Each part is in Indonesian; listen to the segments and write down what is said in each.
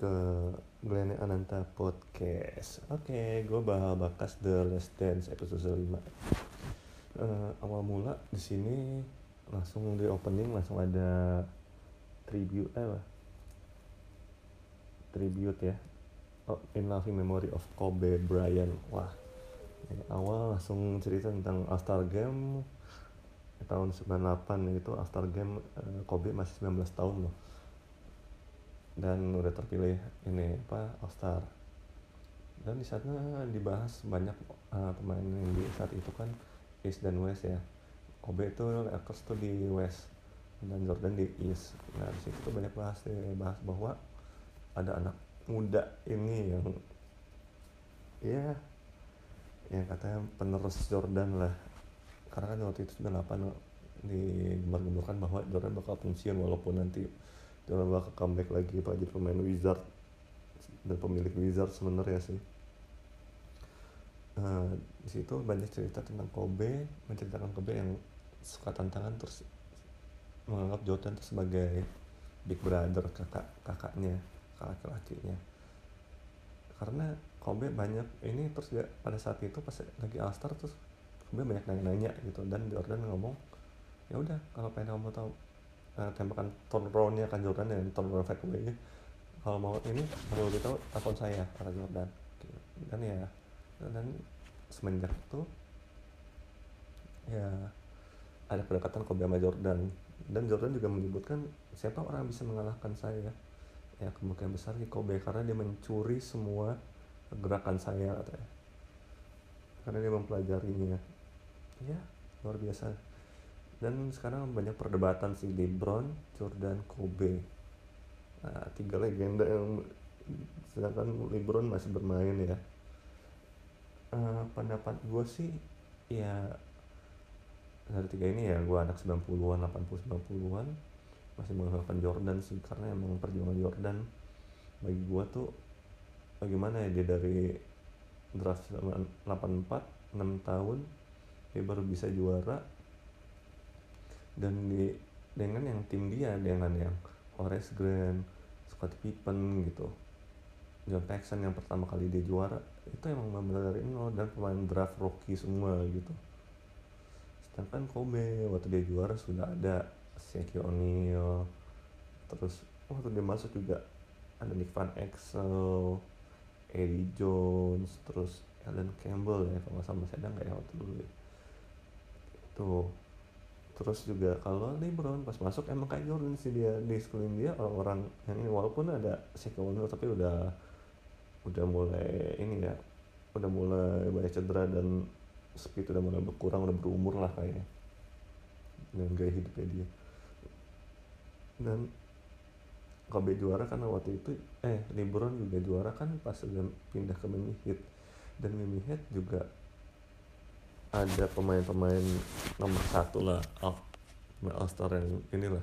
ke Glenn Ananta Podcast. Oke, gue bakal bakas The Last Dance episode 5 uh, Awal mula di sini langsung di opening langsung ada tribute eh apa? Tribute ya. Oh, In Loving Memory of Kobe Bryant. Wah, ini awal langsung cerita tentang All-Star Game tahun 98 itu All-Star Game uh, Kobe masih 19 tahun loh dan udah terpilih ini apa All Star dan di sana dibahas banyak uh, pemain yang di saat itu kan East dan West ya. Kobe itu Lakers tuh di West dan Jordan di East. Nah di situ tuh banyak bahas bahas bahwa ada anak muda ini yang ya yang katanya penerus Jordan lah. Karena kan waktu itu 98 digembar-gemborkan bahwa Jordan bakal pensiun walaupun nanti jangan bakal comeback lagi pak pemain Wizard dan pemilik Wizard sebenarnya sih. Nah, di situ banyak cerita tentang Kobe menceritakan Kobe yang suka tantangan terus menganggap Jordan itu sebagai big brother kakak kakaknya kakak lakinya karena Kobe banyak ini terus dia pada saat itu pas lagi All Star terus Kobe banyak nanya-nanya gitu dan Jordan ngomong ya udah kalau pengen kamu tahu uh, tembakan turnaroundnya kan Jordan dan turnaround fadeaway nya kalau mau ini lebih tahu telepon saya kata Jordan. Dan ya dan semenjak itu ya ada kedekatan Kobe sama Jordan. Dan Jordan juga menyebutkan siapa orang bisa mengalahkan saya? Ya kemungkinan besar di Kobe karena dia mencuri semua gerakan saya katanya. Karena dia mempelajarinya. Ya luar biasa dan sekarang banyak perdebatan sih LeBron, Jordan, Kobe. Nah, tiga legenda yang sedangkan LeBron masih bermain ya. Uh, pendapat gue sih ya dari tiga ini ya gue anak 90-an 80-90an masih mengharapkan Jordan sih karena emang perjuangan Jordan bagi gue tuh bagaimana ya dia dari draft 84 6 tahun dia baru bisa juara dan di dengan yang tim dia dengan yang Horace Grant, Scott Pippen gitu. John Paxson yang pertama kali dia juara itu emang benar dari nol. Dan pemain draft rookie semua gitu. Sedangkan Kobe waktu dia juara sudah ada Shaquille O'Neal. Terus waktu dia masuk juga ada Nick Van Exel Eddie Jones terus Alan Campbell ya kalau salah masih ada nggak ya waktu dulu ya? Itu terus juga kalau LeBron pas masuk emang kayak Jordan sih dia di sekeliling dia orang-orang yang ini walaupun ada Shaquille O'Neal tapi udah udah mulai ini ya udah mulai banyak cedera dan speed udah mulai berkurang udah berumur lah kayaknya dengan gaya hidupnya dia. Dan Kobe juara karena waktu itu eh LeBron juga juara kan pas udah pindah ke Miami Heat. Dan Miami Heat juga ada pemain-pemain nomor satu lah oh, All Star yang inilah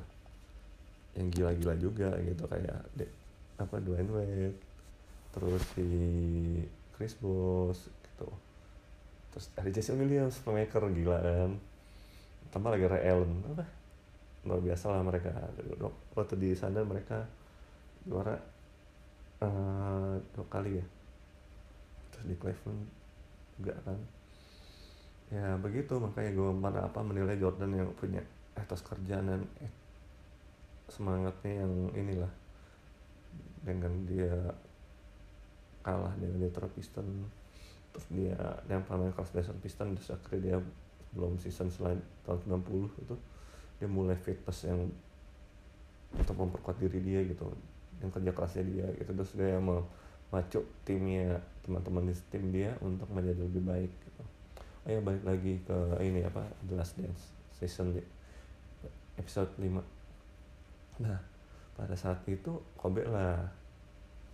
yang gila-gila juga gitu kayak de, apa Dwayne Wade terus si Chris Bosh gitu. Terus ada Jason Williams playmaker gila kan. Tambah lagi Ray Allen apa? Luar biasa lah mereka. Waktu di sana mereka juara uh, dua kali ya. Terus di Cleveland juga kan ya begitu. Makanya gue mana apa menilai Jordan yang punya etos kerjaan dan eh, semangatnya yang inilah. Dengan dia kalah dengan Detroit Piston terus dia yang pemain kelas dasar Piston terus akhirnya dia belum season selain tahun 90 itu dia mulai fitness yang untuk memperkuat diri dia gitu yang kerja kerasnya dia gitu. Terus dia mau macuk timnya teman-teman di tim dia untuk menjadi lebih baik gitu ayo balik lagi ke ini apa The Last Dance season episode 5 nah pada saat itu Kobe lah.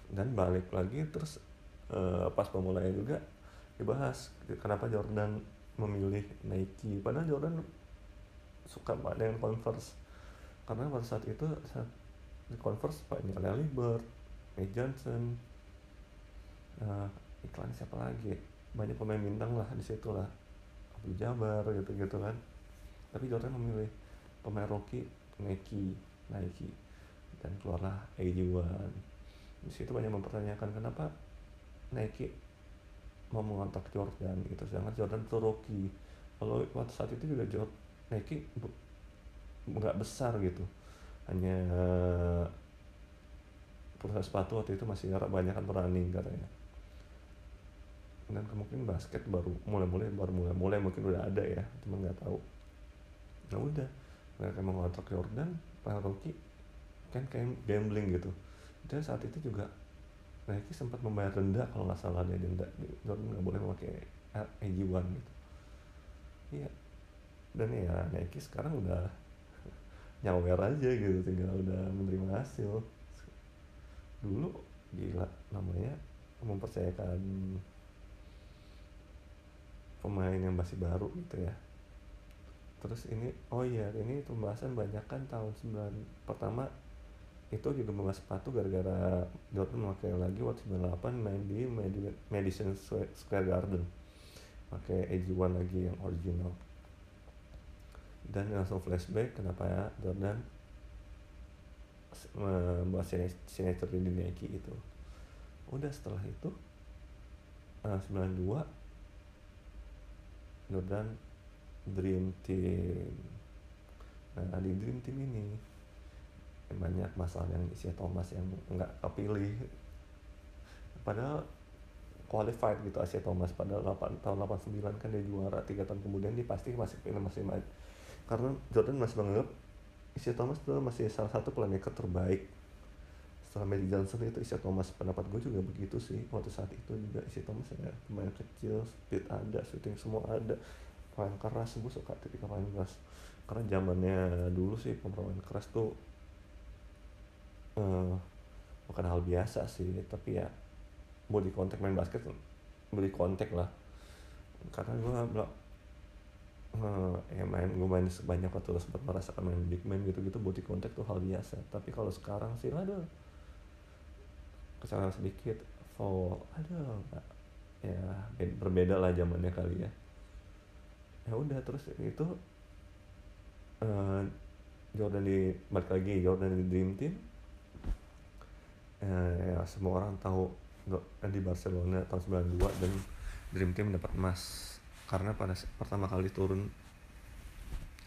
Dan balik lagi terus uh, pas pemulainya juga dibahas kenapa Jordan memilih Nike. Padahal Jordan suka dengan Converse. Karena pada saat itu saat di Converse ini Ali Bird, Mike Johnson, uh, iklan siapa lagi? Banyak pemain bintang lah di situ lah Abdul Jabar gitu-gitu kan. Tapi Jordan memilih pemain rookie Nike Nike dan keluarlah AG1 di situ banyak mempertanyakan kenapa Nike mau mengontak Jordan gitu. Sedangkan Jordan itu rookie kalau waktu saat itu juga Jordan Nike nggak besar gitu. Hanya perusahaan sepatu waktu itu masih banyak kan running katanya dan kemungkinan basket baru mulai-mulai baru mulai-mulai mungkin udah ada ya cuma nggak tahu. Nah udah mereka mau ngontrak Jordan para rookie kan kayak gambling gitu. Dan saat itu juga Nike sempat membayar denda kalau nggak salah dia denda. Jordan nggak boleh memakai AG1 gitu. Iya. Dan ya Nike sekarang udah nyawer aja gitu tinggal udah menerima hasil. Dulu gila namanya mempercayakan pemain yang masih baru gitu ya. Terus ini oh iya ini pembahasan banyak kan tahun 9 pertama itu juga membahas sepatu gara-gara Jordan memakai lagi waktu 98 main di Madison Square Garden. Pakai AG1 lagi yang original. Dan langsung flashback kenapa ya Jordan membuat sinetron di Nike itu. Udah setelah itu uh, 92 Jordan Dream Team. Nah di Dream Team ini banyak masalah yang isi Thomas yang nggak kepilih. Padahal qualified gitu Asia Thomas pada 8, tahun 89 kan dia juara tiga tahun kemudian dia pasti masih pilih masih main. Karena Jordan masih menganggap Asia Thomas itu masih salah satu playmaker terbaik setelah Magic Johnson itu Isaiah Thomas pendapat gue juga begitu sih. Waktu saat itu juga Isaiah Thomas ya. Pemain kecil speed ada shooting semua ada. Pemain keras gue suka tipikal pemain keras. Karena zamannya dulu sih pemain keras tuh uh, bukan hal biasa sih. Tapi ya body contact main basket body contact lah. Karena gue uh, ya main gue main sebanyak waktu sempat merasakan main big man gitu gitu body contact tuh hal biasa. Tapi kalau sekarang sih aduh kesalahan sedikit foul aduh ya berbeda lah zamannya kali ya. Ya udah terus itu uh, Jordan di balik lagi Jordan di Dream Team. Uh, ya semua orang tahu di Barcelona tahun 92 dan Dream Team dapat emas. Karena pada pertama kali turun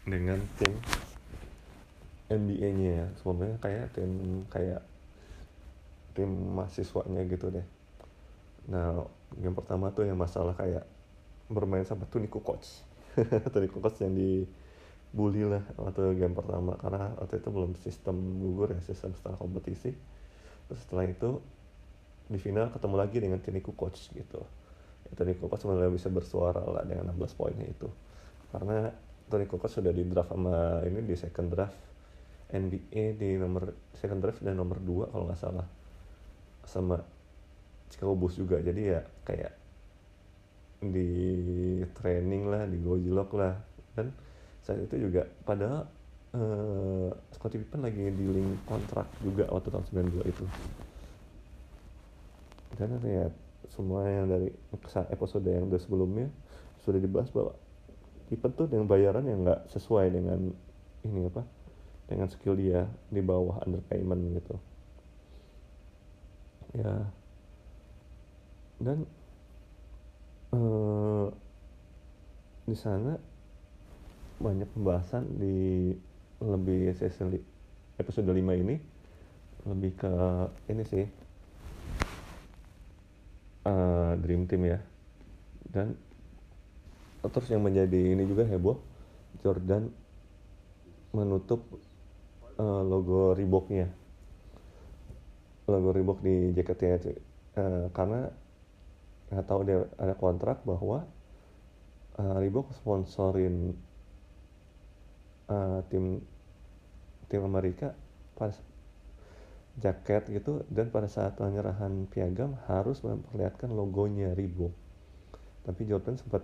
dengan tim NBA-nya ya. Sebenarnya kayak tim kayak tim mahasiswanya gitu deh. Nah yang pertama tuh yang masalah kayak bermain sama Tony Kukoc Tony Kukoc yang dibully lah waktu game pertama karena waktu itu belum sistem gugur ya sistem setelah kompetisi. Terus setelah itu di final ketemu lagi dengan Tony Kukoc gitu. Ya, Tony Kukoc sebenarnya bisa bersuara lah dengan 16 poinnya itu. Karena Tony Kukoc sudah di draft sama ini di second draft NBA di nomor second draft dan nomor 2 kalau nggak salah sama Chicago Bulls juga. Jadi ya kayak di training lah di gojlok lah. Dan saat itu juga padahal uh, Scottie Pippen lagi di link kontrak juga waktu tahun 92 itu. Dan ya semua yang dari episode yang udah sebelumnya sudah dibahas bahwa Pippen tuh dengan bayaran yang nggak sesuai dengan ini apa dengan skill dia di bawah underpayment gitu ya. Dan uh, di sana banyak pembahasan di lebih season episode 5 ini. Lebih ke ini sih. Uh, dream team ya. Dan terus yang menjadi ini juga heboh Jordan menutup uh, logo Reeboknya logo Reebok di jaketnya uh, karena nggak tahu dia ada kontrak bahwa uh, Reebok sponsorin uh, tim tim Amerika pas jaket gitu dan pada saat penyerahan piagam harus memperlihatkan logonya Reebok. Tapi Jordan sempat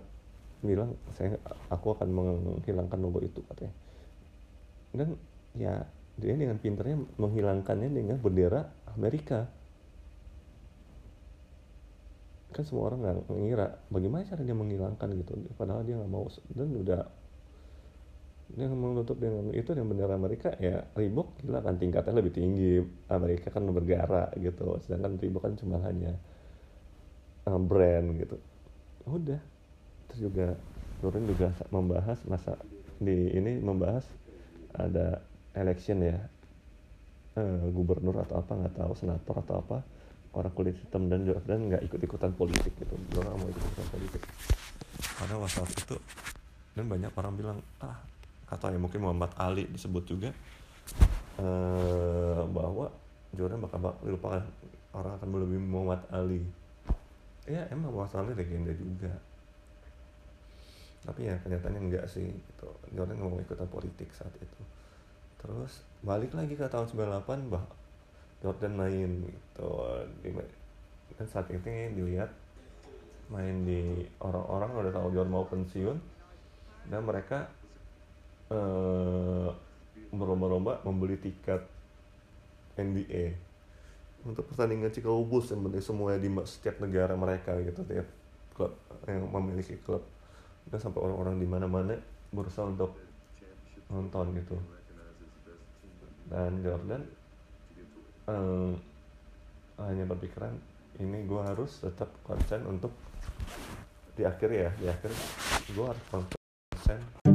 bilang saya aku akan menghilangkan logo itu katanya. Dan ya dia dengan pinternya menghilangkannya dengan bendera Amerika. Kan semua orang nggak mengira bagaimana cara dia menghilangkan gitu? Padahal dia nggak mau. Dan udah yang menutup dengan itu yang bendera Amerika ya Reebok gila kan tingkatnya lebih tinggi. Amerika kan bergara gitu sedangkan Reebok kan cuma hanya uh, brand gitu. Udah terus juga Nurin juga membahas masa di ini membahas ada election ya. Uh, gubernur atau apa nggak tahu senator atau apa orang kulit hitam dan Jordan nggak ikut ikutan politik gitu. Jordan mau ikut ikutan politik. Karena masalah itu dan banyak orang bilang ah kata ya mungkin Muhammad Ali disebut juga uh, bahwa Jordan bakal dilupakan. Orang akan melebihi Muhammad Ali. Ya emang Muhammad Ali legenda juga. Tapi ya kenyataannya enggak sih gitu. Jordan nggak mau ikutan politik saat itu terus balik lagi ke tahun 98 bah Jordan main gitu. Di, dan saat ini dilihat main di orang-orang udah tahu Jordan mau pensiun dan mereka uh, berlomba-lomba membeli tiket NBA untuk pertandingan Chicago Bulls yang penting semuanya di setiap negara mereka gitu tiap klub yang memiliki klub. Dan sampai orang-orang di mana-mana berusaha untuk nonton gitu dan Jordan um, hanya berpikiran ini gue harus tetap konsen untuk di akhir ya di akhir gue harus konsen